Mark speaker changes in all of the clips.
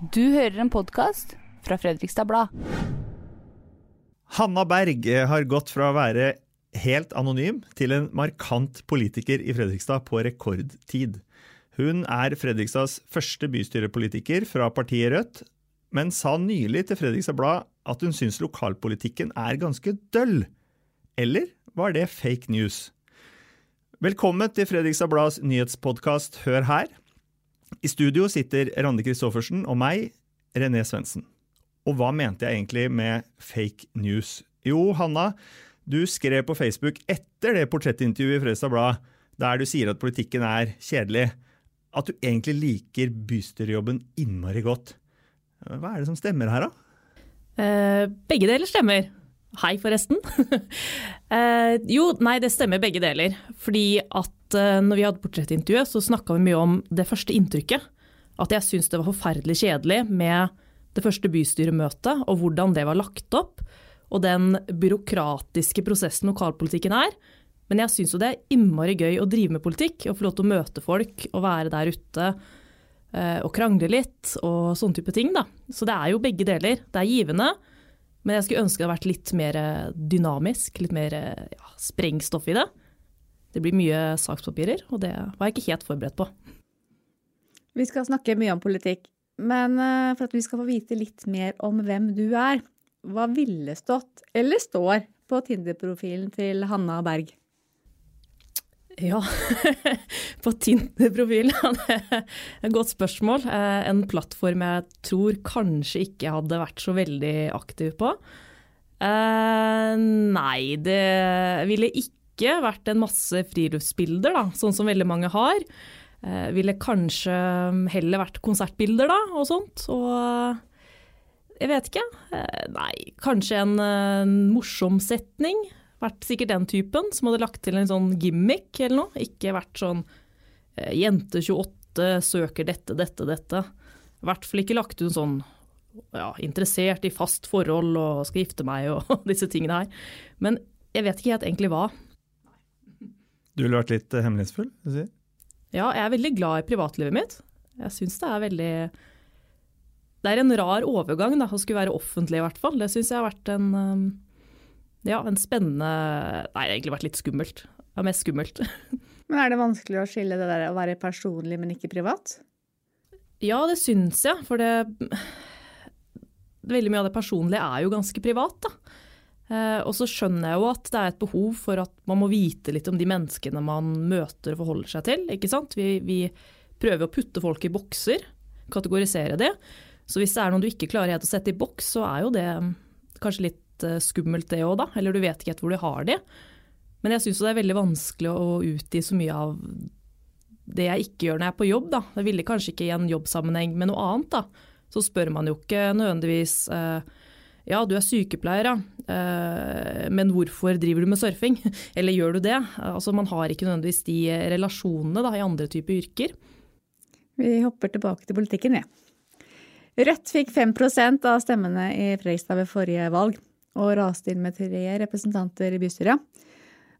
Speaker 1: Du hører en podkast fra Fredrikstad Blad.
Speaker 2: Hanna Berg har gått fra å være helt anonym til en markant politiker i Fredrikstad på rekordtid. Hun er Fredrikstads første bystyrepolitiker fra partiet Rødt, men sa nylig til Fredrikstad Blad at hun syns lokalpolitikken er ganske døll. Eller var det fake news? Velkommen til Fredrikstad Blads nyhetspodkast Hør her. I studio sitter Randi Christoffersen og meg, René Svendsen. Og hva mente jeg egentlig med fake news? Jo, Hanna, du skrev på Facebook etter det portrettintervjuet i Fredrikstad Blad, der du sier at politikken er kjedelig, at du egentlig liker bystyrejobben innmari godt. Hva er det som stemmer her, da?
Speaker 3: Eh, begge deler stemmer. Hei, forresten. eh, jo, nei, det stemmer begge deler. Fordi at eh, når vi hadde portrettintervjuet, så snakka vi mye om det første inntrykket. At jeg syntes det var forferdelig kjedelig med det første bystyremøtet, og hvordan det var lagt opp. Og den byråkratiske prosessen lokalpolitikken er. Men jeg syns jo det er innmari gøy å drive med politikk, og få lov til å møte folk og være der ute eh, og krangle litt og sånne type ting. Da. Så det er jo begge deler. Det er givende, men jeg skulle ønske det hadde vært litt mer dynamisk, litt mer ja, sprengstoff i det. Det blir mye sakspapirer, og det var jeg ikke helt forberedt på.
Speaker 4: Vi skal snakke mye om politikk, men eh, for at vi skal få vite litt mer om hvem du er, hva ville stått, eller står, på Tinder-profilen til Hanna Berg?
Speaker 3: Ja, på Tinder-profilen. Et godt spørsmål. Eh, en plattform jeg tror kanskje ikke hadde vært så veldig aktiv på. Eh, nei, det ville ikke vært en masse friluftsbilder, da, sånn som veldig mange har. Eh, ville kanskje heller vært konsertbilder, da, og sånt. Og jeg vet ikke. Nei, kanskje en, en morsom setning vært sikkert den typen som hadde lagt til en sånn gimmick eller noe. Ikke vært sånn eh, jente 28 søker dette, dette, dette. I hvert fall ikke lagt ut sånn ja, interessert i fast forhold og skal gifte meg og disse tingene her. Men jeg vet ikke helt egentlig hva.
Speaker 2: Du ville vært litt eh, hemmelighetsfull? Du sier?
Speaker 3: Ja, jeg er veldig glad i privatlivet mitt. Jeg syns det er veldig Det er en rar overgang da, å skulle være offentlig, i hvert fall. Det syns jeg har vært en um, ja, en spennende Nei, det har egentlig vært litt skummelt. Det er mest skummelt.
Speaker 4: Men er det vanskelig å skille det der å være personlig, men ikke privat?
Speaker 3: Ja, det syns jeg. For det Veldig mye av det personlige er jo ganske privat, da. Eh, og så skjønner jeg jo at det er et behov for at man må vite litt om de menneskene man møter og forholder seg til. ikke sant? Vi, vi prøver å putte folk i bokser, kategorisere det. Så hvis det er noen du ikke klarer helt å sette i boks, så er jo det kanskje litt Eh, skummelt det òg, da. Eller du vet ikke helt hvor du har de. Men jeg syns det er veldig vanskelig å utgi så mye av det jeg ikke gjør når jeg er på jobb. Da. Jeg ville kanskje ikke i en jobbsammenheng med noe annet. Da. Så spør man jo ikke nødvendigvis eh, ja, du er sykepleier, ja. Eh, men hvorfor driver du med surfing? Eller gjør du det? Altså, man har ikke nødvendigvis de relasjonene da, i andre typer yrker.
Speaker 4: Vi hopper tilbake til politikken, vi. Ja. Rødt fikk 5% av stemmene i Fredrikstad ved forrige valg og raste inn med tre representanter i bystyret.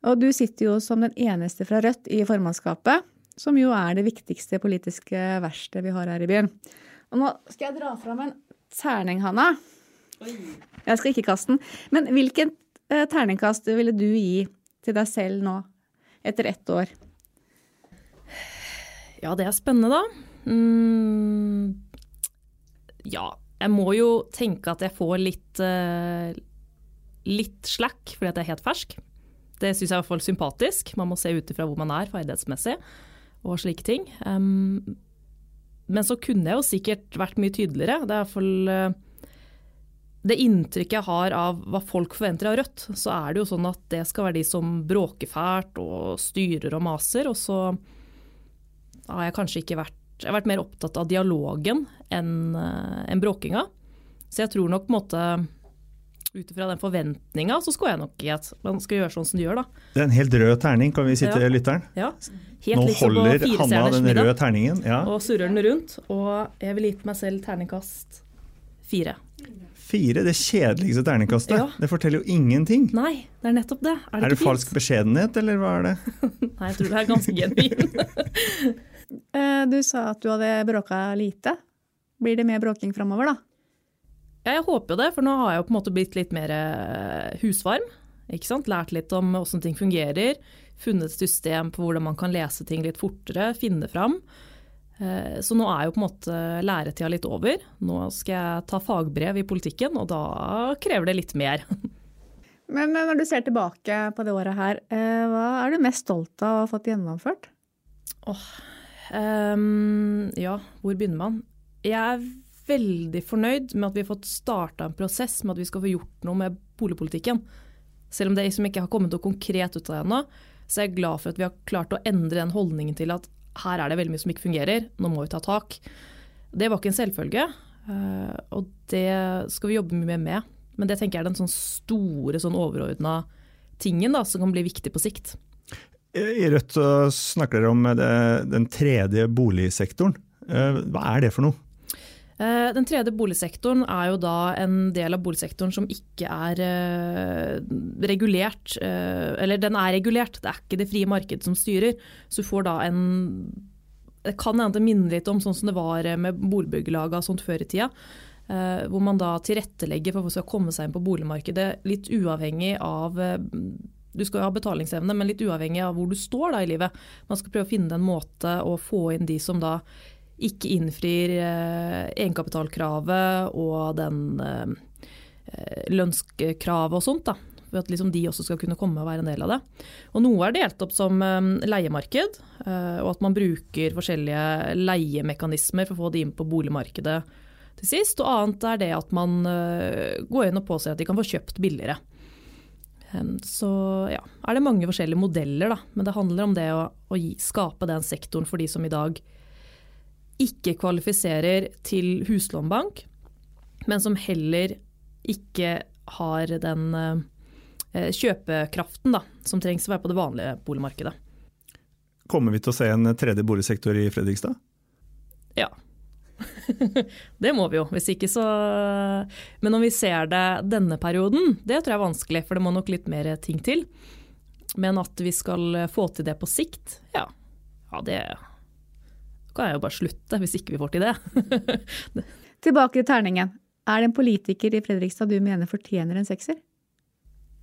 Speaker 4: Og du sitter jo som den eneste fra Rødt i formannskapet, som jo er det viktigste politiske verkstedet vi har her i byen. Og nå skal jeg dra fram en terning, Hanna. Jeg skal ikke kaste den. Men hvilken eh, terningkast ville du gi til deg selv nå, etter ett år?
Speaker 3: Ja, det er spennende, da. Mm, ja, jeg må jo tenke at jeg får litt, uh, litt slack fordi at jeg er helt fersk. Det syns jeg er i hvert fall sympatisk. Man må se ut ifra hvor man er ferdighetsmessig og slike ting. Um, men så kunne jeg jo sikkert vært mye tydeligere. Det er i hvert uh, det inntrykket jeg har av hva folk forventer av Rødt, så er det jo sånn at det skal være de som bråker fælt og styrer og maser. Og så har jeg kanskje ikke vært Jeg har vært mer opptatt av dialogen enn uh, en bråkinga. Så jeg tror nok på en måte ut ifra den forventninga, så skulle jeg nok i at man skal gjøre sånn som du gjør, da.
Speaker 2: Det er en helt rød terning, kan vi si til
Speaker 3: Ja.
Speaker 2: lytteren.
Speaker 3: Ja. Helt
Speaker 2: Nå
Speaker 3: liksom
Speaker 2: holder Hanna den
Speaker 3: middag,
Speaker 2: røde terningen. Ja.
Speaker 3: Og surrer den rundt. Og jeg ville gitt meg selv terningkast fire.
Speaker 2: Fire, det kjedeligste terningkastet.
Speaker 3: Ja.
Speaker 2: Det forteller jo ingenting.
Speaker 3: Nei, det er nettopp det. Er det,
Speaker 2: Er det falsk beskjedenhet, eller hva er det?
Speaker 3: Nei, jeg tror det er ganske genuin.
Speaker 4: Eh, Du sa at du hadde bråka lite. Blir det mer bråking framover, da?
Speaker 3: Ja, jeg håper jo det, for nå har jeg jo på en måte blitt litt mer eh, husvarm. Ikke sant? Lært litt om hvordan ting fungerer. Funnet et system på hvordan man kan lese ting litt fortere, finne fram. Eh, så nå er jo på en måte læretida litt over. Nå skal jeg ta fagbrev i politikken, og da krever det litt mer.
Speaker 4: Men når du ser tilbake på det året her, eh, hva er du mest stolt av å ha fått gjennomført?
Speaker 3: Åh, um, ja, hvor begynner man? Jeg er veldig fornøyd med at vi har fått starta en prosess med at vi skal få gjort noe med boligpolitikken. Selv om det liksom ikke har kommet noe konkret ut av det ennå, så er jeg glad for at vi har klart å endre den holdningen til at her er det veldig mye som ikke fungerer, nå må vi ta tak. Det var ikke en selvfølge, eh, og det skal vi jobbe mye med. Men det tenker jeg er den sånn store, sånn overordna tingen da, som kan bli viktig på sikt.
Speaker 2: I Rødt snakker dere om det, den tredje boligsektoren. Eh, hva er det for noe?
Speaker 3: Eh, den tredje boligsektoren er jo da en del av boligsektoren som ikke er uh, regulert. Uh, eller den er regulert, det er ikke det frie markedet som styrer. Så du får da en Det kan hende det minner litt om sånn som det var med boligbyggelagene sånt før i tida. Hvor man da tilrettelegger for folk skal komme seg inn på boligmarkedet litt uavhengig av du skal jo ha betalingsevne, men litt uavhengig av hvor du står da i livet. Man skal prøve å finne en måte å få inn de som da ikke innfrir eh, egenkapitalkravet og den eh, lønnskravet og sånt. da, for at liksom de også skal kunne komme og være en del av det. Og Noe er delt opp som eh, leiemarked, og at man bruker forskjellige leiemekanismer for å få de inn på boligmarkedet til sist. Og annet er det at man går inn og påser at de kan få kjøpt billigere. Så ja, er det mange forskjellige modeller, da. Men det handler om det å, å gi, skape den sektoren for de som i dag ikke kvalifiserer til huslånbank, men som heller ikke har den eh, kjøpekraften da, som trengs å være på det vanlige boligmarkedet.
Speaker 2: Kommer vi til å se en tredje boligsektor i Fredrikstad?
Speaker 3: Ja. det må vi jo, hvis ikke så Men om vi ser det denne perioden, det tror jeg er vanskelig, for det må nok litt mer ting til. Men at vi skal få til det på sikt, ja, ja det kan jeg jo bare slutte, hvis ikke vi får til det.
Speaker 4: Tilbake til terningen. Er det en politiker i Fredrikstad du mener fortjener en sekser?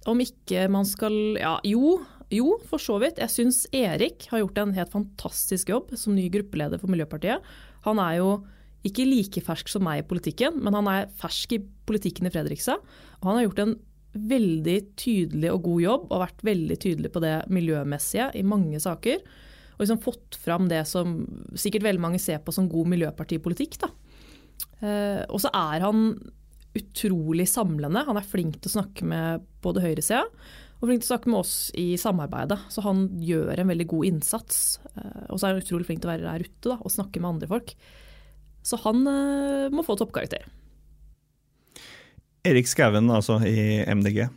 Speaker 3: Om ikke man skal Ja, jo. Jo, for så vidt. Jeg syns Erik har gjort en helt fantastisk jobb som ny gruppeleder for Miljøpartiet. Han er jo ikke like fersk som meg i politikken, men han er fersk i politikken i Fredrikstad. Og han har gjort en veldig tydelig og god jobb og vært veldig tydelig på det miljømessige i mange saker og liksom fått fram det som sikkert veldig mange ser på som god miljøpartipolitikk. Da. Eh, og så er han utrolig samlende. Han er flink til å snakke med både høyresida og flink til å snakke med oss i samarbeidet. Så han gjør en veldig god innsats. Eh, og så er han utrolig flink til å være der ute da, og snakke med andre folk. Så han eh, må få toppkarakter.
Speaker 2: Erik Skauen, altså i MDG.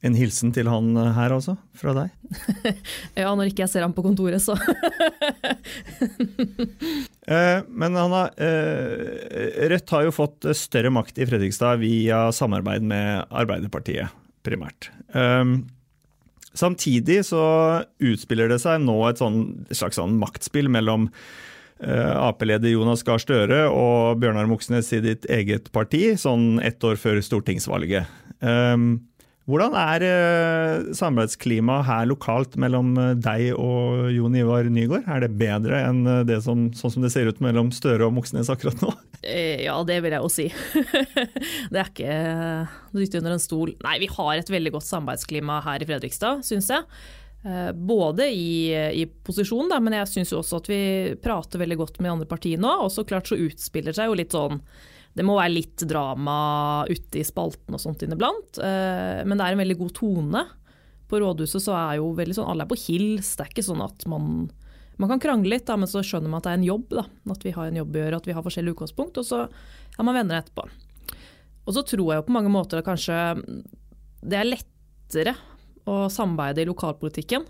Speaker 2: En hilsen til han eh, her altså, fra deg?
Speaker 3: ja, når ikke jeg ser ham på kontoret, så.
Speaker 2: Eh, men har, eh, Rødt har jo fått større makt i Fredrikstad via samarbeid med Arbeiderpartiet, primært. Samtidig så utspiller det seg nå et, sånn, slags sånn maktspill mellom Ap-leder Jonas Gahr Støre og Bjørnar Moxnes i ditt eget parti, sånn ett år før stortingsvalget. Hvordan er eh, samarbeidsklimaet her lokalt mellom eh, deg og Jon Ivar Nygaard? Er det bedre enn eh, det som, sånn som det ser ut mellom Støre og Moxnes akkurat nå?
Speaker 3: Ja, det vil jeg jo si. det er ikke dytte under en stol. Nei, vi har et veldig godt samarbeidsklima her i Fredrikstad, syns jeg. Både i, i posisjon, da, men jeg syns også at vi prater veldig godt med andre partier nå. Og så klart så utspiller seg jo litt sånn det må være litt drama ute i spalten og sånt inniblant. Eh, men det er en veldig god tone. På rådhuset så er jo veldig sånn alle er på hils. Det er ikke sånn at man, man kan krangle litt, da, men så skjønner man at det er en jobb. Da. At vi har en jobb å gjøre, at vi har forskjellige utgangspunkt. Og så er man venner etterpå. Og så tror jeg jo på mange måter at kanskje det er lettere å samarbeide i lokalpolitikken.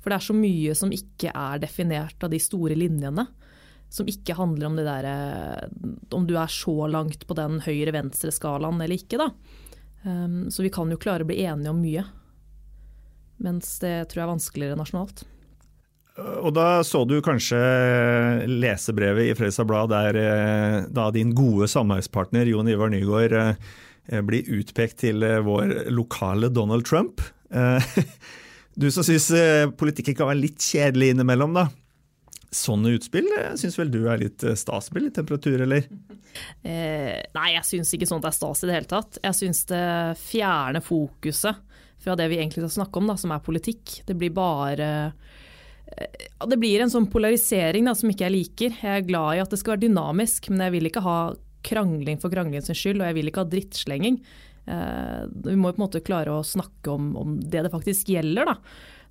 Speaker 3: For det er så mye som ikke er definert av de store linjene som ikke handler om det der eh, om du er så langt på den høyre-venstre-skalaen eller ikke. Da. Um, så vi kan jo klare å bli enige om mye. Mens det tror jeg er vanskeligere nasjonalt.
Speaker 2: Og da så du kanskje lesebrevet i Fredrikstad Blad der eh, da din gode samarbeidspartner Jon Ivar Nygaard eh, blir utpekt til vår lokale Donald Trump. Du som syns politikken kan være litt kjedelig innimellom, da. Sånne utspill syns vel du er litt stas Blir litt temperatur, eller?
Speaker 3: Eh, nei, jeg syns ikke sånt er stas i det hele tatt. Jeg syns det fjerner fokuset fra det vi egentlig skal snakke om, da, som er politikk. Det blir bare det blir en sånn polarisering da, som ikke jeg liker. Jeg er glad i at det skal være dynamisk, men jeg vil ikke ha krangling for kranglingens skyld, og jeg vil ikke ha drittslenging. Eh, vi må på en måte klare å snakke om, om det det faktisk gjelder. Da.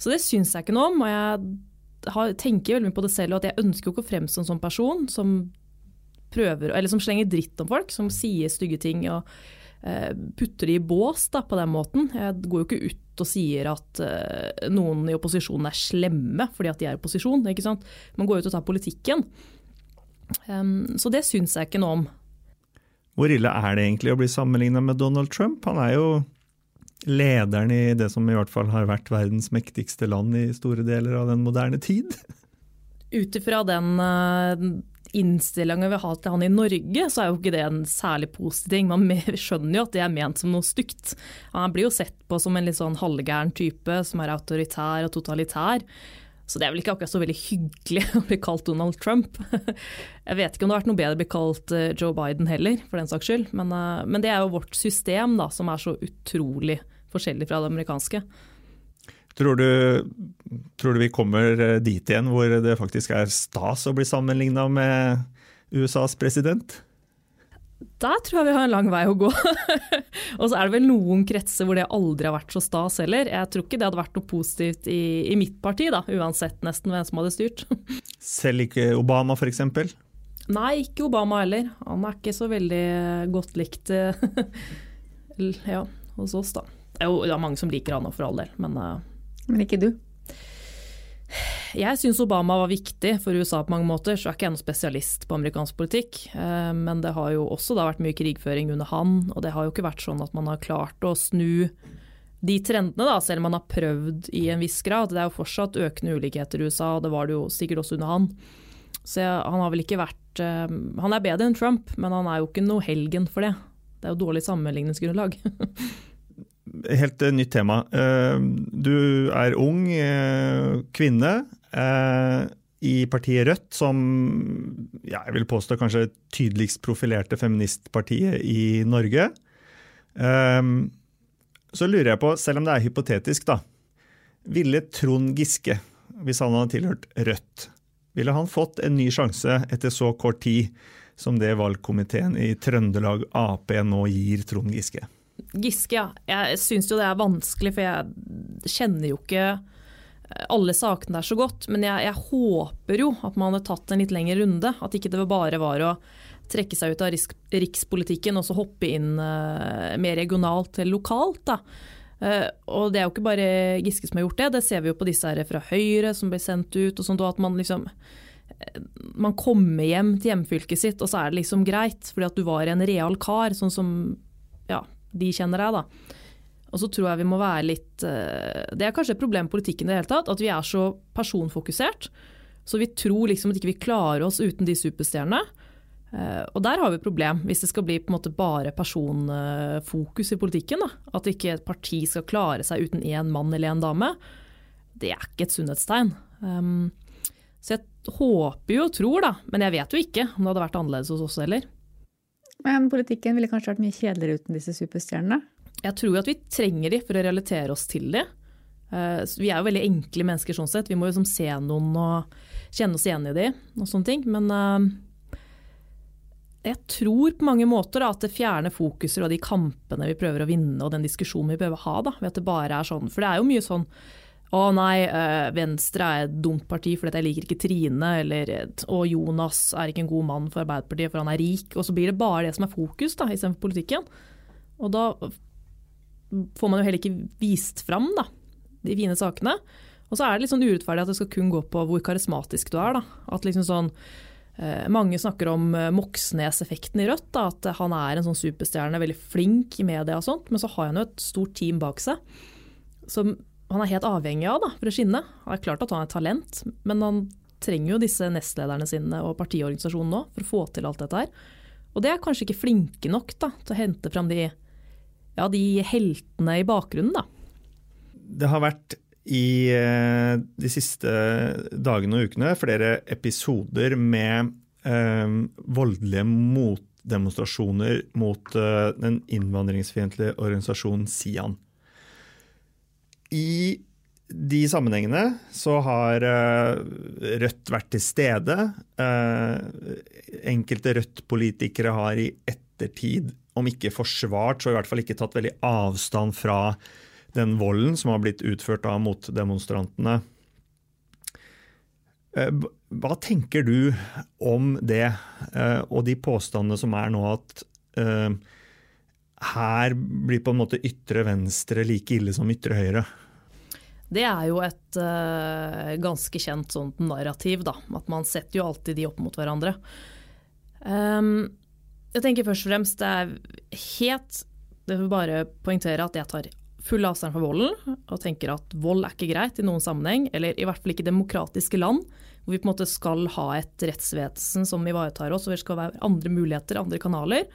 Speaker 3: Så det syns jeg ikke noe om. og jeg har, tenker veldig mye på det selv, og at jeg ønsker jo ikke å fremstå som person som prøver, eller som slenger dritt om folk, som sier stygge ting og eh, putter de i bås da, på den måten. Jeg går jo ikke ut og sier at eh, noen i opposisjonen er slemme fordi at de er i opposisjon. ikke sant? Man går ut og tar politikken. Um, så det syns jeg ikke noe om.
Speaker 2: Hvor ille er det egentlig å bli sammenligna med Donald Trump? Han er jo lederen i det som i hvert fall har vært verdens mektigste land i store deler av den moderne tid.
Speaker 3: Ut ifra den uh, innstillinga vi har til han i Norge, så er jo ikke det en særlig positiv ting. Man skjønner jo at det er ment som noe stygt. Han blir jo sett på som en litt sånn halvgæren type som er autoritær og totalitær. Så det er vel ikke akkurat så veldig hyggelig å bli kalt Donald Trump. Jeg vet ikke om det har vært noe bedre å bli kalt eh, Joe Biden heller, for den saks skyld. Men, eh, men det er jo vårt system da, som er så utrolig forskjellig fra det amerikanske.
Speaker 2: Tror du, tror du, vi kommer eh, dit igjen hvor det faktisk er stas å bli sammenligna med USAs president?
Speaker 3: Der tror jeg vi har en lang vei å gå. og så er det vel noen kretser hvor det aldri har vært så stas heller. Jeg tror ikke det hadde vært noe positivt i, i mitt parti, da, uansett nesten hvem som hadde styrt.
Speaker 2: Selv ikke Obama f.eks.?
Speaker 3: Nei, ikke Obama heller. Han er ikke så veldig godt likt ja, hos oss, da. Jo, det er mange som liker han for all del, men uh,
Speaker 4: men ikke du?
Speaker 3: Jeg syns Obama var viktig for USA på mange måter, så er ikke jeg noen spesialist på amerikansk politikk. Eh, men det har jo også vært mye krigføring under han, og det har jo ikke vært sånn at man har klart å snu de trendene, da, selv om man har prøvd i en viss grad. Det er jo fortsatt økende ulikheter i USA, og det var det jo sikkert også under han. Så han har vel ikke vært eh, Han er bedre enn Trump, men han er jo ikke noe helgen for det. Det er jo dårlig sammenligningsgrunnlag.
Speaker 2: helt uh, nytt tema. Du er ung uh, kvinne i partiet Rødt, som ja, jeg vil påstå kanskje tydeligst profilerte feministpartiet i Norge. så lurer jeg på, selv om det er hypotetisk, da. Ville Trond Giske, hvis han hadde tilhørt Rødt, ville han fått en ny sjanse etter så kort tid som det valgkomiteen i Trøndelag Ap nå gir Trond Giske?
Speaker 3: Giske, ja. Jeg syns jo det er vanskelig, for jeg kjenner jo ikke eh, alle sakene der så godt. Men jeg, jeg håper jo at man hadde tatt en litt lengre runde. At ikke det bare var å trekke seg ut av rikspolitikken og så hoppe inn uh, mer regionalt eller lokalt. Uh, og det er jo ikke bare Giske som har gjort det, det ser vi jo på disse her fra Høyre som ble sendt ut. og sånt, og at man liksom man kommer hjem til hjemfylket sitt, og så er det liksom greit, fordi at du var en real kar. Sånn som ja, de kjenner deg, da. Og så tror jeg vi må være litt eh, Det er kanskje et problem i politikken i det hele tatt, at vi er så personfokusert. Så vi tror liksom at ikke vi ikke klarer oss uten de superstjernene. Eh, og der har vi et problem, hvis det skal bli på en måte bare personfokus i politikken. Da. At ikke et parti skal klare seg uten én mann eller én dame. Det er ikke et sunnhetstegn. Um, så jeg håper jo og tror, da, men jeg vet jo ikke om det hadde vært annerledes hos oss heller.
Speaker 4: Men politikken ville kanskje vært mye kjedeligere uten disse superstjernene?
Speaker 3: Jeg tror at vi trenger de for å realitere oss til de. Eh, vi er jo veldig enkle mennesker sånn sett. Vi må jo liksom se noen og kjenne oss igjen i de og sånne ting. Men eh, jeg tror på mange måter at det fjerner fokuser og de kampene vi prøver å vinne og den diskusjonen vi prøver å ha. Da, ved at det bare er sånn. For det er jo mye sånn å nei, eh, Venstre er et dumt parti fordi jeg liker ikke Trine, eller å Jonas er ikke en god mann for Arbeiderpartiet for han er rik. Og så blir det bare det som er fokus da, istedenfor politikken. Og da får man jo heller ikke vist fram da, de fine sakene. Og så er det litt sånn urettferdig at det skal kun gå på hvor karismatisk du er. da. At liksom sånn eh, mange snakker om eh, Moxnes-effekten i Rødt. Da, at han er en sånn superstjerne, veldig flink i media og sånt. Men så har han jo et stort team bak seg som han er helt avhengig av da, for å skinne. Det er klart at han er talent, men han trenger jo disse nestlederne sine og partiorganisasjonen nå for å få til alt dette her. Og det er kanskje ikke flinke nok da, til å hente fram de, ja, de heltene i bakgrunnen. da.
Speaker 2: Det har vært i eh, de siste dagene og ukene flere episoder med eh, voldelige motdemonstrasjoner mot eh, den innvandringsfiendtlige organisasjonen Sian. I de sammenhengene så har eh, Rødt vært til stede. Eh, enkelte Rødt-politikere har i ettertid, om ikke forsvart, så i hvert fall ikke tatt veldig avstand fra den volden som har blitt utført av motdemonstrantene. Eh, hva tenker du om det, og de påstandene som er nå at her blir på en måte ytre venstre like ille som ytre høyre?
Speaker 3: Det er jo et uh, ganske kjent sånt narrativ, da. At man setter jo alltid de opp mot hverandre. Um, jeg tenker først og fremst det er helt Det vil bare poengtere at jeg tar full avstand fra volden, og tenker at vold er ikke greit i noen sammenheng, eller i hvert fall ikke demokratiske land, hvor vi på en måte skal ha et rettsvesen som ivaretar oss, og det skal være andre muligheter, andre kanaler.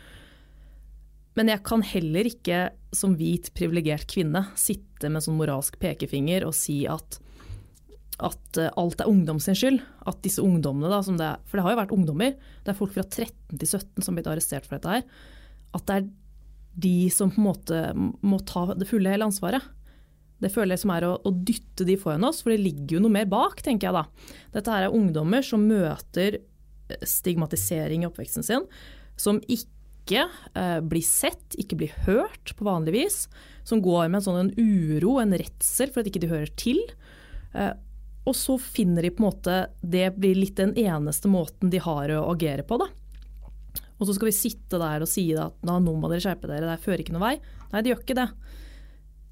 Speaker 3: Men jeg kan heller ikke som hvit, privilegert kvinne sitte med sånn moralsk pekefinger og si at, at eh, alt er ungdom sin skyld. At disse ungdommene, da, det er, for det har jo vært ungdommer, det er folk fra 13 til 17 som har blitt arrestert for dette her. At det er de som på en måte må ta det fulle hele ansvaret. Det føler jeg som er å, å, dytte de foran oss, for det ligger jo noe mer bak, tenker jeg da. Dette her er ungdommer som møter stigmatisering i oppveksten sin, som ikke eh, blir sett, ikke blir hørt på vanlig vis. Som går med en sånn en uro, en redsel for at ikke de hører til. Eh, og så finner de på en måte Det blir litt den eneste måten de har å agere på, da. Og så skal vi sitte der og si at nå må dere skjerpe dere, det fører ikke noe vei. Nei, det gjør ikke det.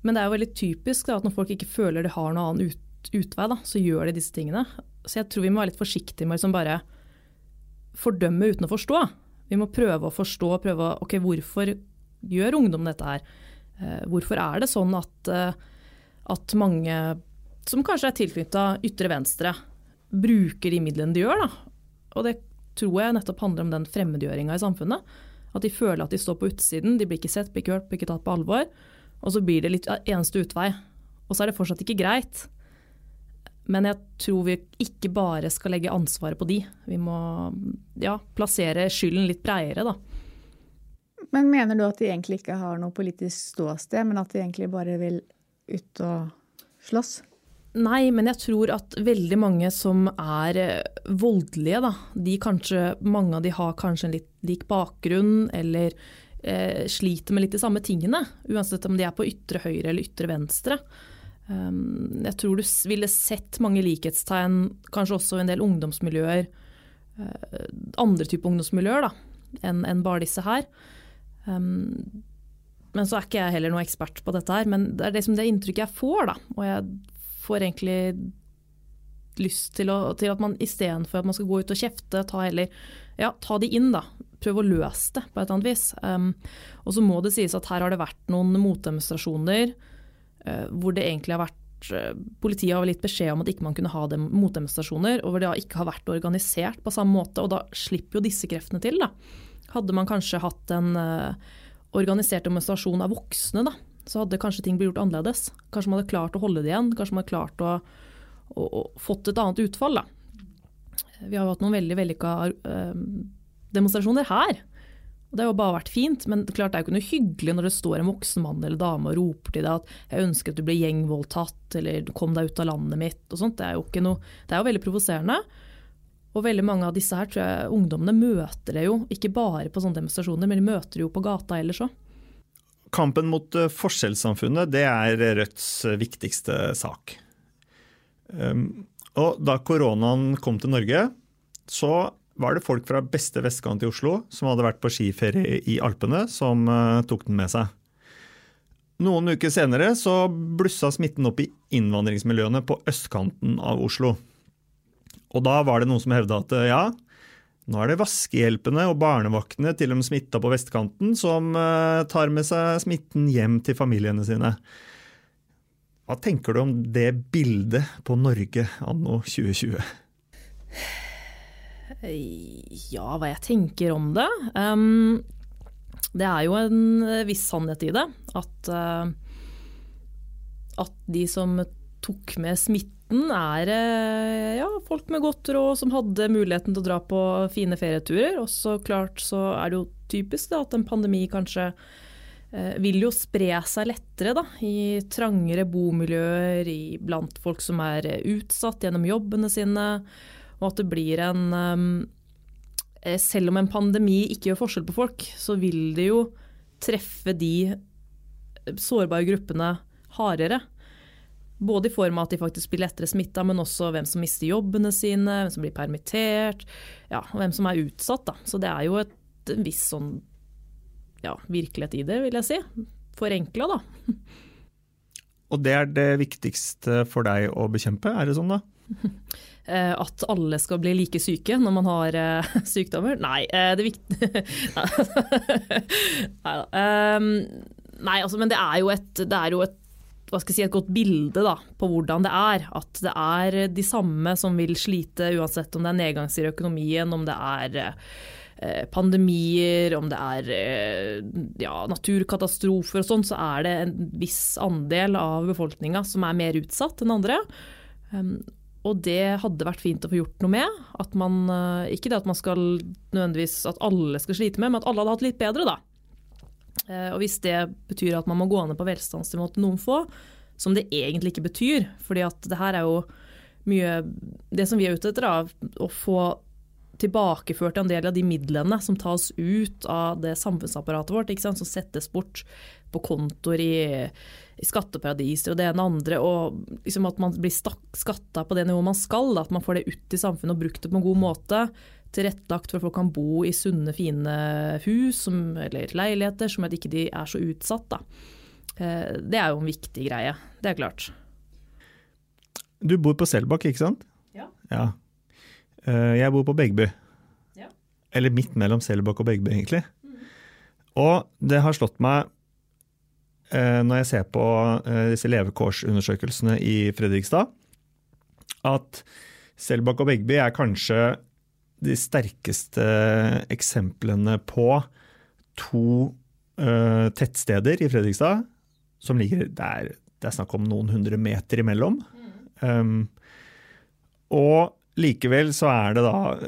Speaker 3: Men det er jo veldig typisk da, at når folk ikke føler de har noen annen ut, utvei, da, så gjør de disse tingene. Så jeg tror vi må være litt forsiktige med å liksom bare fordømme uten å forstå. Vi må prøve å forstå, prøve å Ok, hvorfor gjør ungdom dette her? Eh, hvorfor er det sånn at, eh, at mange som kanskje er tilknytta ytre venstre, bruker de midlene de gjør? Da? Og det tror jeg nettopp handler om den fremmedgjøringa i samfunnet. At de føler at de står på utsiden, de blir ikke sett, blir ikke hørt, blir ikke tatt på alvor. Og så blir det litt eneste utvei. Og så er det fortsatt ikke greit. Men jeg tror vi ikke bare skal legge ansvaret på de. Vi må ja, plassere skylden litt bredere, da.
Speaker 4: Men mener du at de egentlig ikke har noe politisk ståsted, men at de egentlig bare vil ut og slåss?
Speaker 3: Nei, men jeg tror at veldig mange som er eh, voldelige, da, de kanskje, mange av de har kanskje en litt lik bakgrunn, eller eh, sliter med litt de samme tingene. Uansett om de er på ytre høyre eller ytre venstre. Um, jeg tror du ville sett mange likhetstegn, kanskje også en del ungdomsmiljøer, uh, andre typer ungdomsmiljøer da, enn en bare disse her. Um, men så er ikke jeg heller noe ekspert på dette her, men det er liksom det inntrykket jeg får. da, Og jeg får egentlig lyst til, å, til at man istedenfor at man skal gå ut og kjefte, ta heller ja, ta de inn, da. Prøve å løse det på et eller annet vis. Um, og så må det sies at her har det vært noen motdemonstrasjoner uh, hvor det egentlig har vært eh, Politiet har gitt beskjed om at ikke man kunne ha dem, motdemonstrasjoner, og hvor det ikke har vært organisert på samme måte. og Da slipper jo disse kreftene til. Da. Hadde man kanskje hatt en uh, organisert demonstrasjon av voksne, da, så hadde kanskje ting blitt gjort annerledes. Kanskje man hadde klart å holde det igjen, kanskje man hadde klart å, å, å fått et annet utfall. Da. Vi har hatt noen veldig vellykka uh, demonstrasjoner her. Det har jo bare vært fint, men klart det er jo ikke noe hyggelig når det står en voksen mann eller dame og roper til deg at 'jeg ønsker at du blir gjengvoldtatt', eller 'kom deg ut av landet mitt' og sånt. Det er jo, noe, det er jo veldig provoserende. Og veldig mange av disse her tror jeg ungdommene møter det jo, ikke bare på sånne demonstrasjoner, men de møter det jo på gata ellers òg.
Speaker 2: Kampen mot eh, forskjellssamfunnet det er Rødts eh, viktigste sak. Um, og da koronaen kom til Norge, så var det folk fra beste vestkant i Oslo som hadde vært på skiferie i Alpene, som tok den med seg. Noen uker senere så blussa smitten opp i innvandringsmiljøene på østkanten av Oslo. Og da var det noen som hevda at ja, nå er det vaskehjelpene og barnevaktene til de smitta på vestkanten, som uh, tar med seg smitten hjem til familiene sine. Hva tenker du om det bildet på Norge anno 2020?
Speaker 3: Ja, hva jeg tenker om det? Um, det er jo en viss sannhet i det. At, uh, at de som tok med smitten, er uh, ja, folk med godt råd som hadde muligheten til å dra på fine ferieturer. Og så klart så er det jo typisk da, at en pandemi kanskje uh, vil jo spre seg lettere da, i trangere bomiljøer, i, blant folk som er utsatt gjennom jobbene sine og at det blir en um, Selv om en pandemi ikke gjør forskjell på folk, så vil det jo treffe de sårbare gruppene hardere. Både i form av at de faktisk blir lettere smitta, men også hvem som mister jobbene sine, hvem som blir permittert, ja, og hvem som er utsatt. Da. Så det er jo et, en viss sånn ja, virkelighet i det, vil jeg si. Forenkla, da.
Speaker 2: Og det er det viktigste for deg å bekjempe, er det sånn da?
Speaker 3: Eh, at alle skal bli like syke når man har eh, sykdommer? Nei, eh, det er viktig Nei da. Um, nei, altså, men det er jo et, det er jo et hva skal jeg si, et godt bilde da, på hvordan det er. At det er de samme som vil slite uansett om det er nedgangstider i økonomien, om det er eh, pandemier, om det er eh, ja, naturkatastrofer og sånn, så er det en viss andel av befolkninga som er mer utsatt enn andre. Um, og det hadde vært fint å få gjort noe med. At man, eh, ikke det at man skal nødvendigvis at alle skal slite med, men at alle hadde hatt litt bedre, da. Eh, og hvis det betyr at man må gå ned på velstandsnivå til noen få, som det egentlig ikke betyr, fordi at det her er jo mye Det som vi er ute etter, er å få tilbakeført en del av de midlene som tas ut av det samfunnsapparatet vårt, som settes bort på kontoer i i skatteparadiser og det ene andre, og liksom at man blir skatta på det nivået man skal. At man får det ut i samfunnet og brukt det på en god måte. Tilrettelagt for at folk kan bo i sunne, fine hus som, eller leiligheter, som at ikke de er så utsatt. Da. Eh, det er jo en viktig greie, det er klart.
Speaker 2: Du bor på Selbakk, ikke sant?
Speaker 3: Ja.
Speaker 2: ja. Eh, jeg bor på Begby.
Speaker 3: Ja.
Speaker 2: Eller midt mellom Selbakk og Begby, egentlig. Mm. Og det har slått meg Eh, når jeg ser på eh, disse levekårsundersøkelsene i Fredrikstad, at Selbakk og Begby er kanskje de sterkeste eksemplene på to tettsteder i Fredrikstad som ligger der det er snakk om noen hundre meter imellom. Um, og likevel så er det da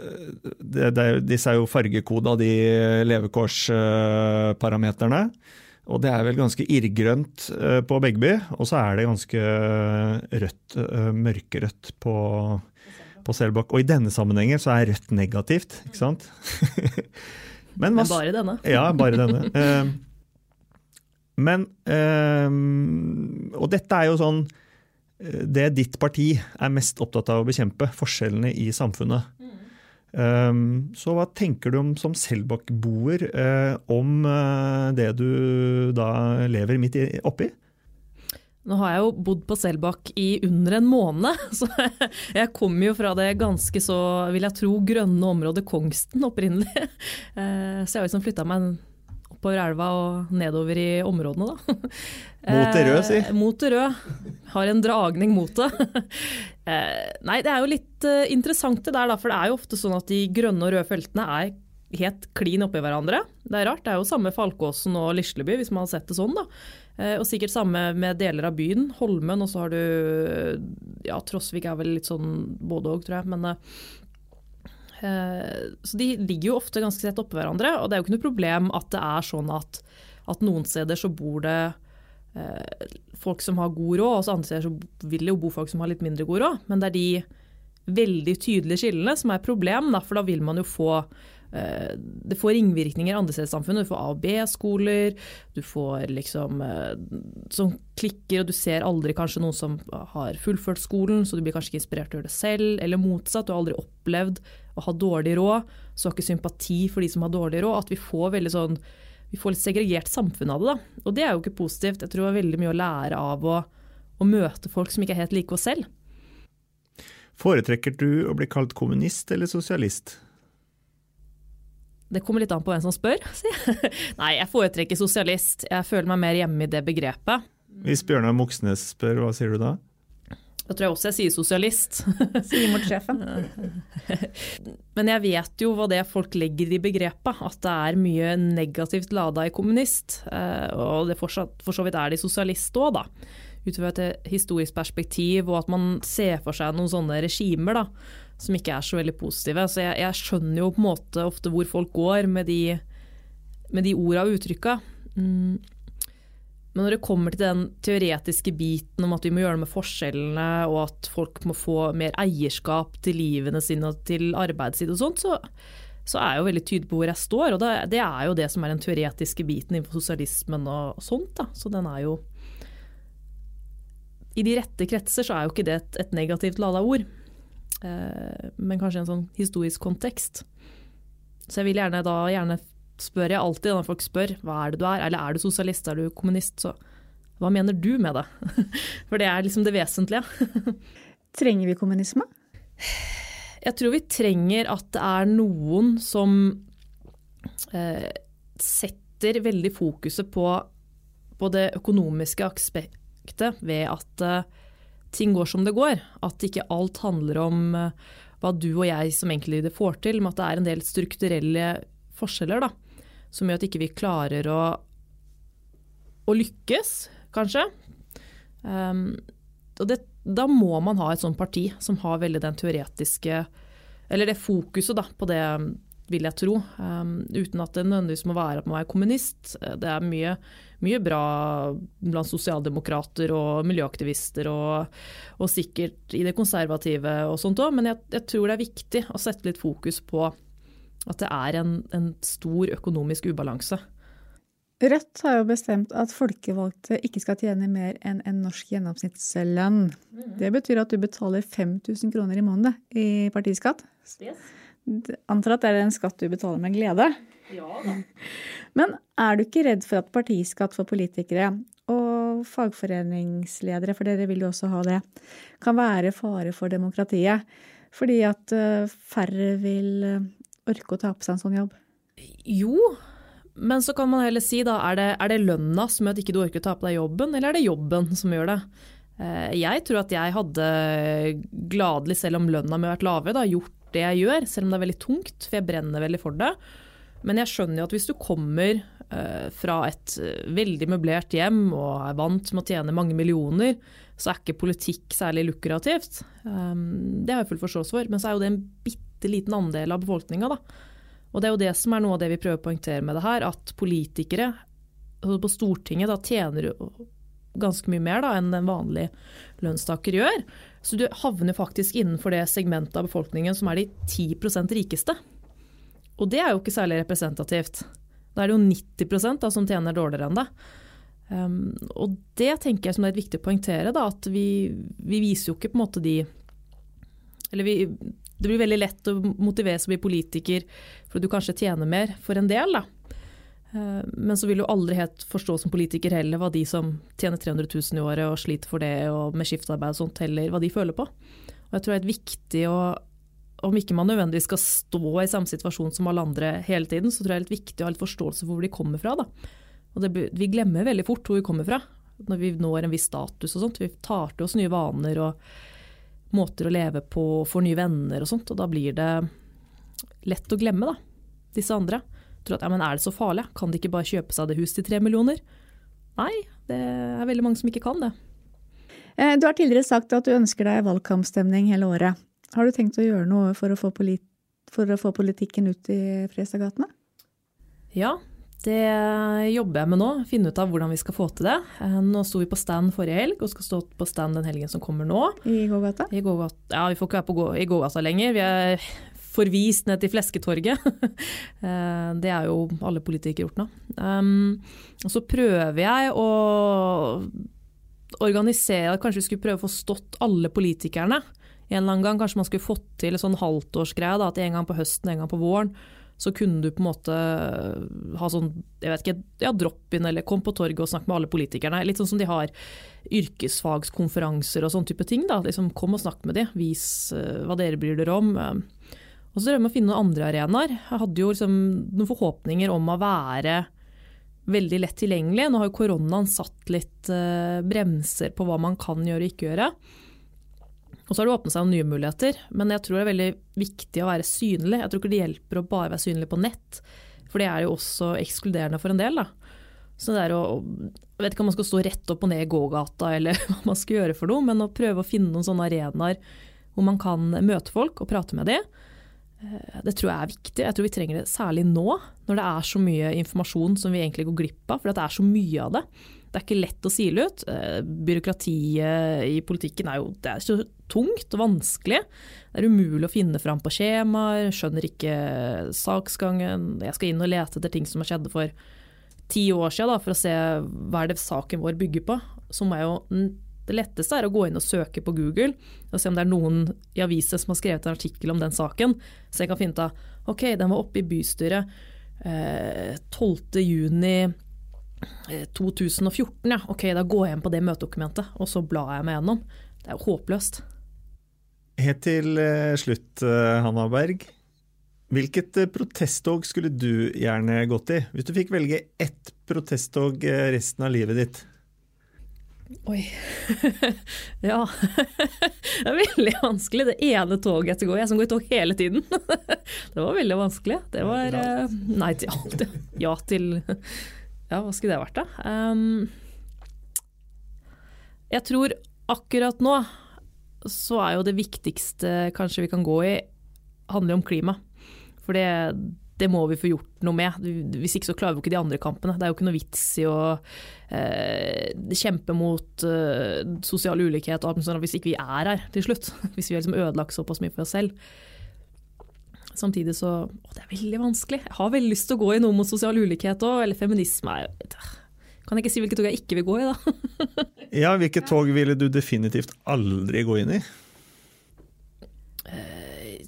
Speaker 2: det, det, Disse er jo fargekoda, de levekårsparameterne. Og det er vel ganske irrgrønt eh, på Begby, og så er det ganske rødt, eh, mørkerødt på, på Selbakk. Og i denne sammenhengen så er rødt negativt, ikke sant?
Speaker 3: Men, Men, bare denne.
Speaker 2: Ja, bare denne. Eh, men Og dette er jo sånn Det ditt parti er mest opptatt av å bekjempe, forskjellene i samfunnet. Ehm, så hva tenker du om som Selbakk-boer eh, om eh, det du da lever midt oppi?
Speaker 3: Nå har jeg jo bodd på Selbakk i under en måned, så jeg kommer jo fra det ganske så, vil jeg tro, grønne området Kongsten opprinnelig. Eh, så jeg har liksom flytta meg oppover elva og nedover i områdene, da.
Speaker 2: Mot det røde, si.
Speaker 3: Eh, mot det røde. Har en dragning mot det. eh, nei, det er jo litt uh, interessant det der, da. For det er jo ofte sånn at de grønne og røde feltene er helt klin oppi hverandre. Det er rart. Det er jo samme Falkåsen og Lisleby, hvis man har sett det sånn, da. Eh, og sikkert samme med deler av byen. Holmen, og så har du Ja, Trosvik er vel litt sånn både òg, tror jeg. Men eh, Eh, så de ligger jo ofte ganske tett oppå hverandre, og det er jo ikke noe problem at det er sånn at, at noen steder så bor det eh, folk som har god råd, og så andre steder så vil det jo bo folk som har litt mindre god råd. Men det er de veldig tydelige skillene som er problem, for da vil man jo få eh, det får ringvirkninger andre steder i samfunnet. Du får A- og B-skoler, du får liksom som klikker, og du ser aldri kanskje noen som har fullført skolen, så du blir kanskje ikke inspirert til å gjøre det selv, eller motsatt. Du har aldri opplevd og har dårlig råd, så har ikke sympati for de som har dårlig råd. At vi får veldig sånn vi får litt segregert samfunn av det. da. Og det er jo ikke positivt. Jeg tror det er veldig mye å lære av å, å møte folk som ikke er helt like oss selv.
Speaker 2: Foretrekker du å bli kalt kommunist eller sosialist?
Speaker 3: Det kommer litt an på hvem som spør. Nei, jeg foretrekker sosialist. Jeg føler meg mer hjemme i det begrepet.
Speaker 2: Hvis Bjørnar Moxnes spør, hva sier du da?
Speaker 3: Da tror jeg også jeg sier sosialist.
Speaker 4: Sier mot sjefen.
Speaker 3: Men jeg vet jo hva det folk legger i begrepet, at det er mye negativt lada i kommunist. eh, Og det fortsatt, for så vidt er de sosialist òg, da. Ut fra et historisk perspektiv, og at man ser for seg noen sånne regimer da, som ikke er så veldig positive. Så jeg, jeg skjønner jo på en måte ofte hvor folk går med de, med de orda og uttrykka. Mm. Men når det kommer til den teoretiske biten om at vi må gjøre noe med forskjellene, og at folk må få mer eierskap til livene sine og til arbeidet sitt og sånt, så, så er jeg jo veldig tydelig på hvor jeg står. Og det, det er jo det som er den teoretiske biten innenfor sosialismen og sånt. Da. Så den er jo I de rette kretser så er jo ikke det et, et negativt lada ord, eh, men kanskje en sånn historisk kontekst. Så jeg vil gjerne da gjerne spør jeg alltid når folk spør hva er det du er, eller er du sosialist, er du kommunist, så hva mener du med det? For det er liksom det vesentlige.
Speaker 4: Trenger vi kommunisme?
Speaker 3: Jeg tror vi trenger at det er noen som eh, setter veldig fokuset på, på det økonomiske aspektet ved at eh, ting går som det går. At ikke alt handler om eh, hva du og jeg som det får til, men at det er en del strukturelle forskjeller da, som gjør at ikke vi klarer å, å lykkes, kanskje. Um, og det, da må man ha et sånt parti som har veldig den teoretiske Eller det fokuset da, på det, vil jeg tro. Um, uten at det nødvendigvis må være at man er kommunist. Det er mye, mye bra blant sosialdemokrater og miljøaktivister, og, og, sikkert i det konservative og sånt òg, men jeg, jeg, tror det er viktig å sette litt fokus på at det er en, en stor økonomisk ubalanse.
Speaker 4: Rødt har jo bestemt at folkevalgte ikke skal tjene mer enn en norsk gjennomsnittslønn. Det betyr at du betaler 5000 kroner i måneden i partiskatt.
Speaker 3: Yes.
Speaker 4: Antar at det er en skatt du betaler med glede.
Speaker 3: Ja, da.
Speaker 4: Men er du ikke redd for at partiskatt for politikere og fagforeningsledere, for dere vil jo også ha det, kan være fare for demokratiet? Fordi at eh, færre vil eh, orke å ta på seg en sånn jobb?
Speaker 3: Jo, men så kan man heller si da, er det, er det lønna som gjør at ikke du orker å ta på deg jobben, eller er det jobben som gjør det? Eh, jeg tror at jeg hadde gladelig, selv om lønna mi har vært lavere, da, gjort det jeg gjør, selv om det er veldig tungt, for jeg brenner veldig for det. Men jeg skjønner jo at hvis du kommer uh, fra et uh, veldig møblert hjem og er vant med å tjene mange millioner, så er ikke politikk særlig lukrativt. Det har jeg full forståelse for, men så er jo det en bitte liten andel av befolkninga. Og det er jo det som er noe av det vi prøver å poengtere med det her, at politikere altså på Stortinget da tjener ganske mye mer da, enn en vanlig lønnstaker gjør. Så du havner faktisk innenfor det segmentet av befolkningen som er de 10% rikeste. Og det er jo ikke særlig representativt. Da er det jo 90% da, som tjener dårligere enn det. Um, og det tenker jeg som det er viktig å poengtere, da, at vi, vi, viser jo ikke på en måte de Eller vi, det blir veldig lett å motivere seg å bli politiker for at du kanskje tjener mer for en del, da. Uh, men så vil du aldri helt forstå som politiker heller hva de som tjener 300 000 i året og sliter for det og med skiftarbeid og sånt, heller hva de føler på. Og jeg tror det er viktig å om ikke man nødvendigvis skal stå i samme situasjon som alle andre hele tiden, så tror jeg det er litt viktig å ha litt forståelse for hvor de kommer fra. Da. Og det, vi glemmer veldig fort hvor vi kommer fra når vi når en viss status og sånt. Vi tar til oss nye vaner og måter å leve på, får nye venner og sånt. Og da blir det lett å glemme da, disse andre. Tror at, ja, men Er det så farlig? Kan de ikke bare kjøpe seg det huset til tre millioner? Nei, det er veldig mange som ikke kan det.
Speaker 4: Eh, du har tidligere sagt at du ønsker deg valgkampstemning hele året. Har du tenkt å gjøre noe for å få, polit for å få politikken ut i Fredstadgatene?
Speaker 3: Ja, det jobber jeg med nå. Finne ut av hvordan vi skal få til det. Eh, nå sto vi på stand forrige helg, og skal stå på stand den helgen som kommer nå.
Speaker 4: I gågata?
Speaker 3: I gågata. Ja, vi får ikke være på gå i gågata lenger. Vi er forvist ned til Flesketorget. Eh, det er jo alle politikere gjort nå. Um, så prøver jeg å organisere Kanskje vi skulle prøve å få stått alle politikerne en eller annen gang. Kanskje man skulle fått til en sånn halvtårsgreie, at en gang på høsten, en gang på våren, så kunne du på en måte ha sånn jeg vet ikke, ja, drop-in eller kom på torget og snakk med alle politikerne. Litt sånn som de har yrkesfagskonferanser og sånn type ting. da, liksom Kom og snakk med de, vis uh, hva dere bryr dere om. Og så prøver vi å finne noen andre arenaer. Jeg hadde jo liksom noen forhåpninger om å være veldig lett tilgjengelig. Nå har jo koronaen satt litt bremser på hva man kan gjøre og ikke gjøre. Og så har det åpnet seg nye muligheter, men jeg tror det er veldig viktig å være synlig. Jeg tror ikke det hjelper å bare være synlig på nett, for det er jo også ekskluderende for en del. da. Så det er å, Jeg vet ikke om man skal stå rett opp og ned i gågata eller hva man skal gjøre for noe, men å prøve å finne noen sånne arenaer hvor man kan møte folk og prate med dem. Eh, det tror jeg er viktig. Jeg tror vi trenger det særlig nå, når det er så mye informasjon som vi egentlig går glipp av. For det er så mye av det. Det er ikke lett å sile ut. Eh, byråkratiet i politikken er jo det er så tungt og vanskelig. Det er umulig å finne fram på skjemaer, skjønner ikke saksgangen. Jeg skal inn og lete etter ting som har skjedd for ti år siden da, for å se hva er det saken vår bygger på. Må jeg jo det letteste er å gå inn og søke på Google og se om det er noen i aviser som har skrevet en artikkel om den saken. Så jeg kan finne ut av ok, den var oppe i bystyret eh, 12.6 2014. Eh, ja. Ok, da går jeg inn på det møtedokumentet, og så blar jeg meg gjennom. Det er jo håpløst.
Speaker 2: Helt til eh, slutt, eh, Hanna Berg. Hvilket protesttog skulle du gjerne gått i? Hvis du fikk velge ett protesttog resten av livet ditt?
Speaker 3: Oi. ja. det er veldig vanskelig. Det ene toget jeg skal gå i, jeg som går i tog hele tiden. det var veldig vanskelig. Det var Nei til alt. Ja til Ja, hva skulle det vært, da? Um, jeg tror akkurat nå så er jo det viktigste kanskje vi kan gå i, handler om klima. For det, det må vi få gjort noe med. Hvis ikke så klarer vi ikke de andre kampene. Det er jo ikke noe vits i å eh, kjempe mot eh, sosial ulikhet og alt sånt hvis ikke vi er her til slutt. Hvis vi har liksom ødelagt såpass mye for oss selv. Samtidig så Å, det er veldig vanskelig. Jeg har veldig lyst til å gå i noe mot sosial ulikhet òg, eller feminisme. Kan jeg ikke si hvilket tog jeg ikke vil gå i, da?
Speaker 2: ja, hvilket tog ville du definitivt aldri gå inn i?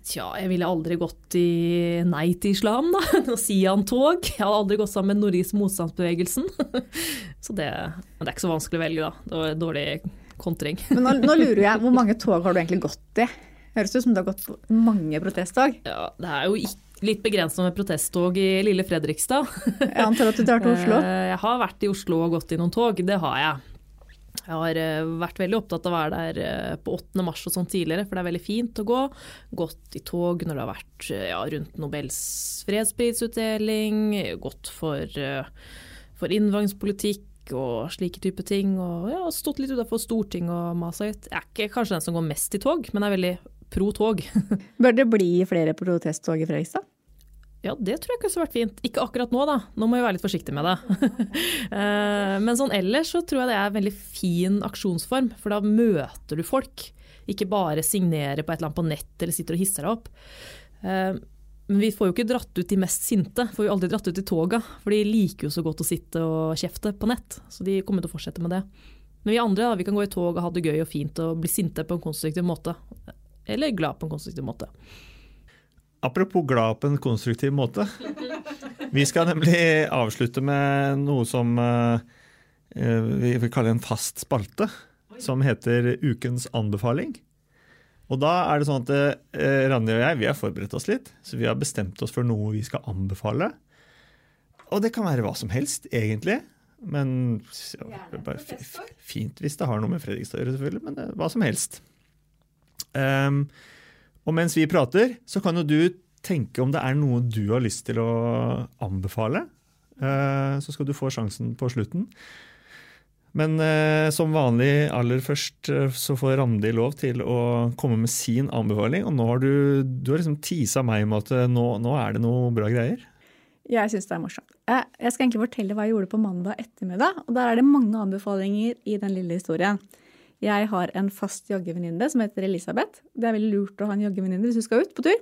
Speaker 3: Tja, jeg ville aldri gått i Nei til islam, da. Noe Sian-tog. Jeg hadde aldri gått sammen med Nordisk motstandsbevegelsen. Så det, men det er ikke så vanskelig å velge, da. Det var dårlig kontring.
Speaker 4: Men nå, nå lurer jeg, hvor mange tog har du egentlig gått i? Høres ut som du har gått på mange protesttog?
Speaker 3: Ja, det er jo litt begrenset med protesttog i lille Fredrikstad.
Speaker 4: Jeg antar at du drar til Oslo?
Speaker 3: Eh, jeg har vært i Oslo og gått i noen tog, det har jeg. Jeg har eh, vært veldig opptatt av å være der eh, på 8. mars og sånn tidligere, for det er veldig fint å gå. Gått i tog når det har vært ja, rundt Nobels fredsprisutdeling, gått for, for innvandringspolitikk og slike type ting. Og ja, stått litt utenfor Stortinget og masa litt. Jeg er ikke kanskje den som går mest i tog, men jeg er veldig pro tog.
Speaker 4: Bør det bli flere protesttog i Fredrikstad?
Speaker 3: Ja, det tror jeg kunne vært fint. Ikke akkurat nå, da. Nå må vi være litt forsiktige med det. Eh, men sånn ellers så tror jeg det er en veldig fin aksjonsform, for da møter du folk. Ikke bare signerer på et eller annet på nett eller sitter og hisser deg opp. Eh, men vi får jo ikke dratt ut de mest sinte, får jo aldri dratt ut i toga. For de liker jo så godt å sitte og kjefte på nett, så de kommer til å fortsette med det. Men vi andre da, vi kan gå i tog og ha det gøy og fint og bli sinte på en konstruktiv måte. Eller glad på en konstruktiv måte.
Speaker 2: Apropos glad på en konstruktiv måte. Vi skal nemlig avslutte med noe som uh, vi vil kalle en fast spalte. Som heter Ukens anbefaling. Og da er det sånn at uh, Randi og jeg vi har forberedt oss litt. Så vi har bestemt oss for noe vi skal anbefale. Og det kan være hva som helst, egentlig. Men ja, fint hvis det har noe med Fredrikstad å gjøre, selvfølgelig. Men det, hva som helst. Um, og mens vi prater, så kan jo du tenke om det er noe du har lyst til å anbefale. Uh, så skal du få sjansen på slutten. Men eh, som vanlig, aller først eh, så får Randi lov til å komme med sin anbefaling. Og nå har du, du har liksom tisa meg med at nå, nå er det noe bra greier.
Speaker 4: Jeg syns det er morsomt. Jeg skal egentlig fortelle hva jeg gjorde på mandag ettermiddag. Og der er det mange anbefalinger i den lille historien. Jeg har en fast joggevenninne som heter Elisabeth. Det er veldig lurt å ha en joggevenninne hvis du skal ut på tur.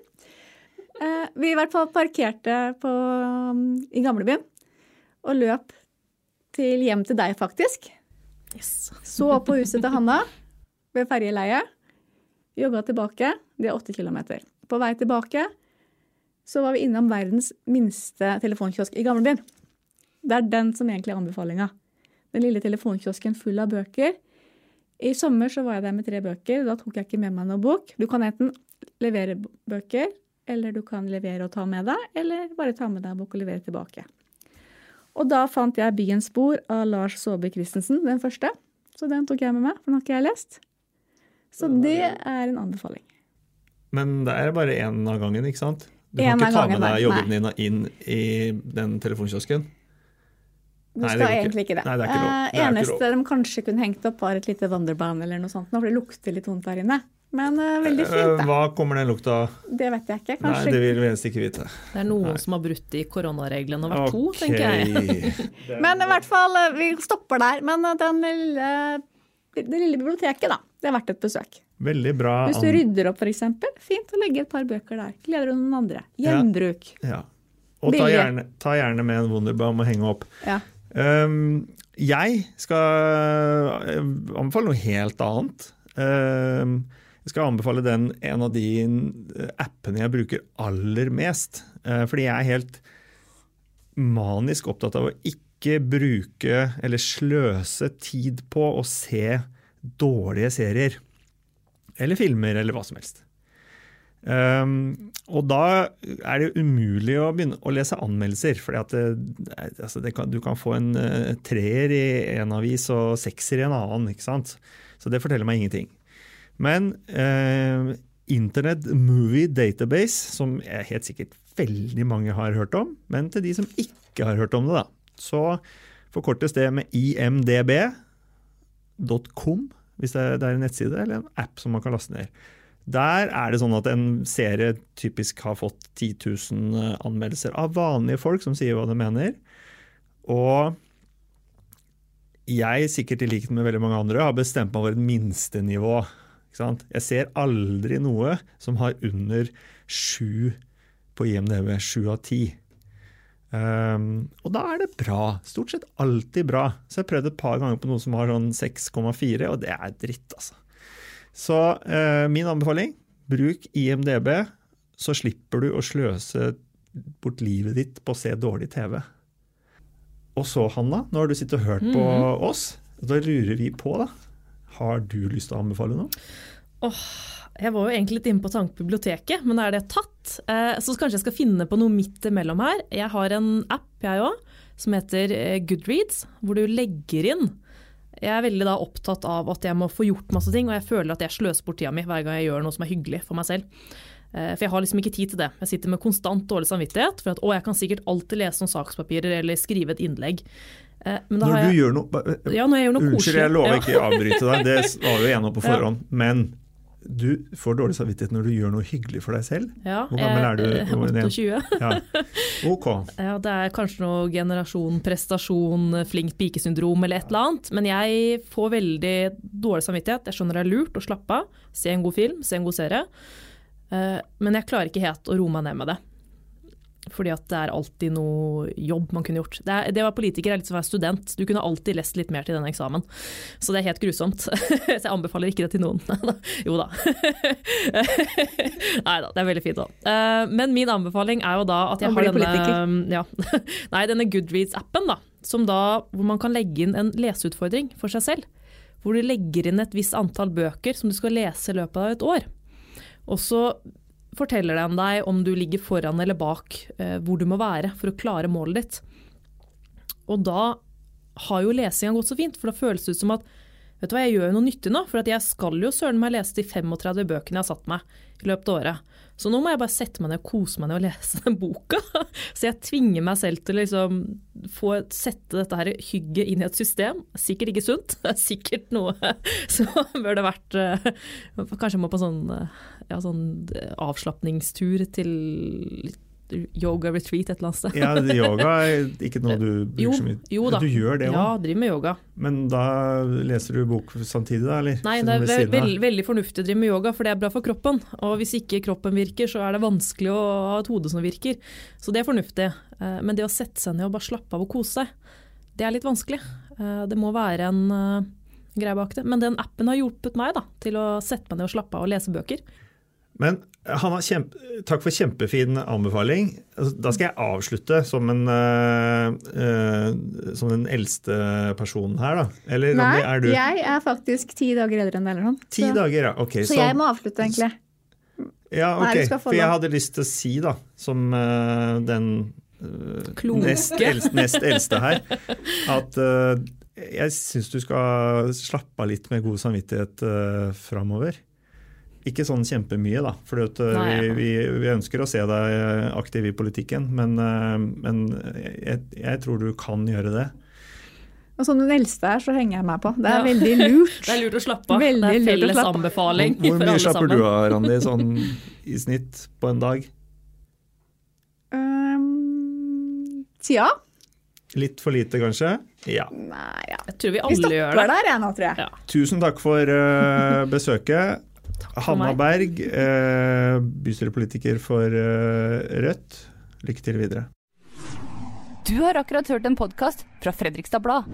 Speaker 4: Eh, vi i hvert fall parkerte på, um, i gamlebyen og løp til hjem til deg, faktisk. Yes. Så på huset til Hanna ved ferjeleiet. Jogga tilbake. Det er åtte kilometer. På vei tilbake så var vi innom verdens minste telefonkiosk i gamlebyen. Det er den som egentlig er anbefalinga. Den lille telefonkiosken full av bøker i sommer så var jeg der med tre bøker. Da tok jeg ikke med meg noen bok. Du kan enten levere bøker, eller du kan levere og ta med deg, eller bare ta med deg en bok og levere tilbake. Og da fant jeg 'Byens spor' av Lars Saabye Christensen, den første. Så den tok jeg med meg, for den har ikke jeg lest. Så det er en anbefaling.
Speaker 2: Men det er bare én av gangen, ikke sant? Du kan ikke ta med deg jobben din inn i den telefonkiosken.
Speaker 4: Du
Speaker 2: Nei, det
Speaker 4: skal
Speaker 2: ikke.
Speaker 4: egentlig ikke det.
Speaker 2: Nei, det ikke.
Speaker 4: Eh, eneste de kanskje kunne hengt opp, var et lite Wonderband eller noe sånt, nå, for det lukter litt vondt der inne. Men uh, veldig fint,
Speaker 2: Eh,
Speaker 4: da.
Speaker 2: Hva kommer den lukta av?
Speaker 4: Det vet jeg ikke. Kanskje...
Speaker 2: Nei, det vil vi helst ikke vite.
Speaker 3: Det er noen
Speaker 2: Nei.
Speaker 3: som har brutt i koronareglene og vært to, tenker jeg.
Speaker 4: Men i hvert fall, eh, vi stopper der. Men den lille, det lille biblioteket, da. Det er verdt et besøk.
Speaker 2: Veldig bra.
Speaker 4: Hvis du rydder opp, f.eks. Fint å legge et par bøker der. Gleder du noen andre. Gjenbruk.
Speaker 2: Ja. Og ta gjerne, ta gjerne med en Wunderbaum og henge opp.
Speaker 4: Ja.
Speaker 2: Um, jeg skal eh, anbefale noe helt annet. Um, jeg skal anbefale den, en av de eh, appene jeg bruker aller mest. Eh, fordi jeg er helt manisk opptatt av å ikke bruke eller sløse tid på å se dårlige serier. Eller filmer, eller hva som helst. Um, og da er det umulig å begynne å lese anmeldelser. For altså du kan få en uh, treer i en avis og sekser i en annen. ikke sant? Så det forteller meg ingenting. Men uh, Internet Movie Database, som jeg helt sikkert veldig mange har hørt om, men til de som ikke har hørt om det, da, så forkortes det med imdb.com, hvis det er en nettside eller en app som man kan laste ned. Der er det sånn at en serie typisk har fått 10 000 anmeldelser av vanlige folk som sier hva de mener. Og jeg, sikkert i likhet med veldig mange andre, har bestemt meg for et minstenivå. Jeg ser aldri noe som har under sju på IMDv. Sju av ti. Um, og da er det bra. Stort sett alltid bra. Så jeg har prøvd et par ganger på noe som har sånn 6,4, og det er dritt, altså. Så eh, min anbefaling bruk IMDb, så slipper du å sløse bort livet ditt på å se dårlig TV. Og så, Hanna, nå har du sittet og hørt på oss. Da lurer vi på, da. Har du lyst til å anbefale noe?
Speaker 3: Jeg var jo egentlig litt inne på tankebiblioteket, men er det tatt? Eh, så kanskje jeg skal finne på noe midt imellom her. Jeg har en app, jeg òg, som heter eh, Goodreads, hvor du legger inn. Jeg er veldig da opptatt av at jeg må få gjort masse ting, og jeg føler at jeg sløser bort tida mi hver gang jeg gjør noe som er hyggelig for meg selv. Eh, For jeg har liksom ikke tid til det. Jeg sitter med konstant dårlig samvittighet for at å, jeg kan sikkert alltid lese noen sakspapirer eller skrive et innlegg. Eh,
Speaker 2: Når
Speaker 3: har
Speaker 2: du gjør noe
Speaker 3: ja, når jeg gjør noe
Speaker 2: Unnskyld,
Speaker 3: koselig.
Speaker 2: jeg lover
Speaker 3: Ja.
Speaker 2: ikke å avbryte deg, det var jo enige på på
Speaker 3: Ja.
Speaker 2: forhånd. Men du får dårlig samvittighet når du gjør noe hyggelig for deg selv.
Speaker 3: Ja,
Speaker 2: Hvor gammel er du?
Speaker 3: jeg-
Speaker 2: er
Speaker 3: 28.
Speaker 2: Ja. Ok.
Speaker 3: Ja, det er kanskje noe generasjon, prestasjon, flink pike-syndrom eller et eller annet. Men jeg får veldig dårlig samvittighet. Jeg skjønner det er lurt å slappe av, se en god film, se en god serie. Eh, Men jeg klarer ikke helt å roe meg ned med det. Fordi at det er alltid noe jobb man kunne gjort. Det, er, det å være politiker er litt som å være student. Du kunne alltid lest litt mer til denne eksamen. Så det er helt grusomt. Så jeg anbefaler ikke det til noen. jo da. Nei da, det er veldig fint da. Eh, Men min anbefaling er jo da at jeg har denne, ja, nei, denne Goodreads-appen, da. Som da, hvor man kan legge inn en leseutfordring for seg selv. Hvor du legger inn et visst antall bøker som du skal lese i løpet av et år. Og så forteller den deg om du ligger foran eller bak eh, hvor du må være for å klare målet ditt. Og da har jo lesinga gått så fint, for da føles det ut som at vet du hva, jeg gjør noe nyttig nå, for jeg skal jo søren meg lese de 35 bøkene jeg har satt meg i løpet av året. Så nå må jeg bare sette meg ned og kose meg ned og lese den boka. Så jeg tvinger meg selv til å liksom få sette dette her hygget inn i et system. Sikkert ikke sunt, det er sikkert noe som bør det vært eh, Kanskje jeg må på sånn, eh, ja, sånn avslapningstur til yoga retreat et eller annet sted.
Speaker 2: Ja, yoga er ikke noe du bruker
Speaker 3: Jo,
Speaker 2: så mye.
Speaker 3: jo da.
Speaker 2: Du gjør det òg,
Speaker 3: Ja, driver med yoga.
Speaker 2: men da leser du bok samtidig, da? eller?
Speaker 3: Nei, det er ve veld, veldig fornuftig å drive med yoga, for det er bra for kroppen. Og hvis ikke kroppen virker, så er det vanskelig å ha et hode som virker. Så det er fornuftig. Eh, Men det å sette seg ned og bare slappe av og kose seg, det er litt vanskelig. Eh, Det må være en eh, greie bak det. Men den appen har hjulpet meg da, til å sette meg ned og slappe av og lese bøker.
Speaker 2: Men Hanna, kjempe, takk for kjempefin anbefaling. Altså, Da skal jeg avslutte som, en, uh, uh, som den eldste personen her, da. Eller
Speaker 4: Nei,
Speaker 2: er du
Speaker 4: jeg er faktisk ti dager eldre enn deg, eller.
Speaker 2: Ti
Speaker 4: Så-
Speaker 2: dager, ja. Ok,
Speaker 4: Så jeg må avslutte, egentlig.
Speaker 2: ja, ok.
Speaker 4: Nei,
Speaker 2: For jeg hadde lyst til å si, da, som uh, den nest, eldste, nest eldste her, at jeg syns du skal slappe av litt med god samvittighet uh, framover. Ikke sånn kjempemye, da, for vi, vi, vi ønsker å se deg aktiv i politikken. Men, øh, men jeg, jeg tror du kan gjøre det.
Speaker 4: Og som den eldste her, så henger jeg meg på. Det er
Speaker 3: Ja.
Speaker 4: veldig lurt.
Speaker 3: Det er lurt å slappe av.
Speaker 4: Veldig
Speaker 3: det er
Speaker 4: lurt å
Speaker 3: felles anbefaling
Speaker 2: Hvor
Speaker 3: hvor
Speaker 2: mye
Speaker 3: alle
Speaker 2: slapper du av, Randi, sånn i snitt på en dag?
Speaker 4: Um, tja.
Speaker 2: Litt for lite, kanskje? Ja.
Speaker 4: Nei, ja.
Speaker 3: Jeg tror vi
Speaker 4: Vi
Speaker 3: alle gjør
Speaker 4: stopper
Speaker 3: det.
Speaker 4: der jeg nå, tror jeg.
Speaker 3: Ja.
Speaker 2: Tusen takk for uh, besøket. Hanna. Berg, eh, bystyrepolitiker for øh, Rødt. Lykke til videre.
Speaker 1: Du har akkurat hørt en podkast fra Fredrikstad Blad.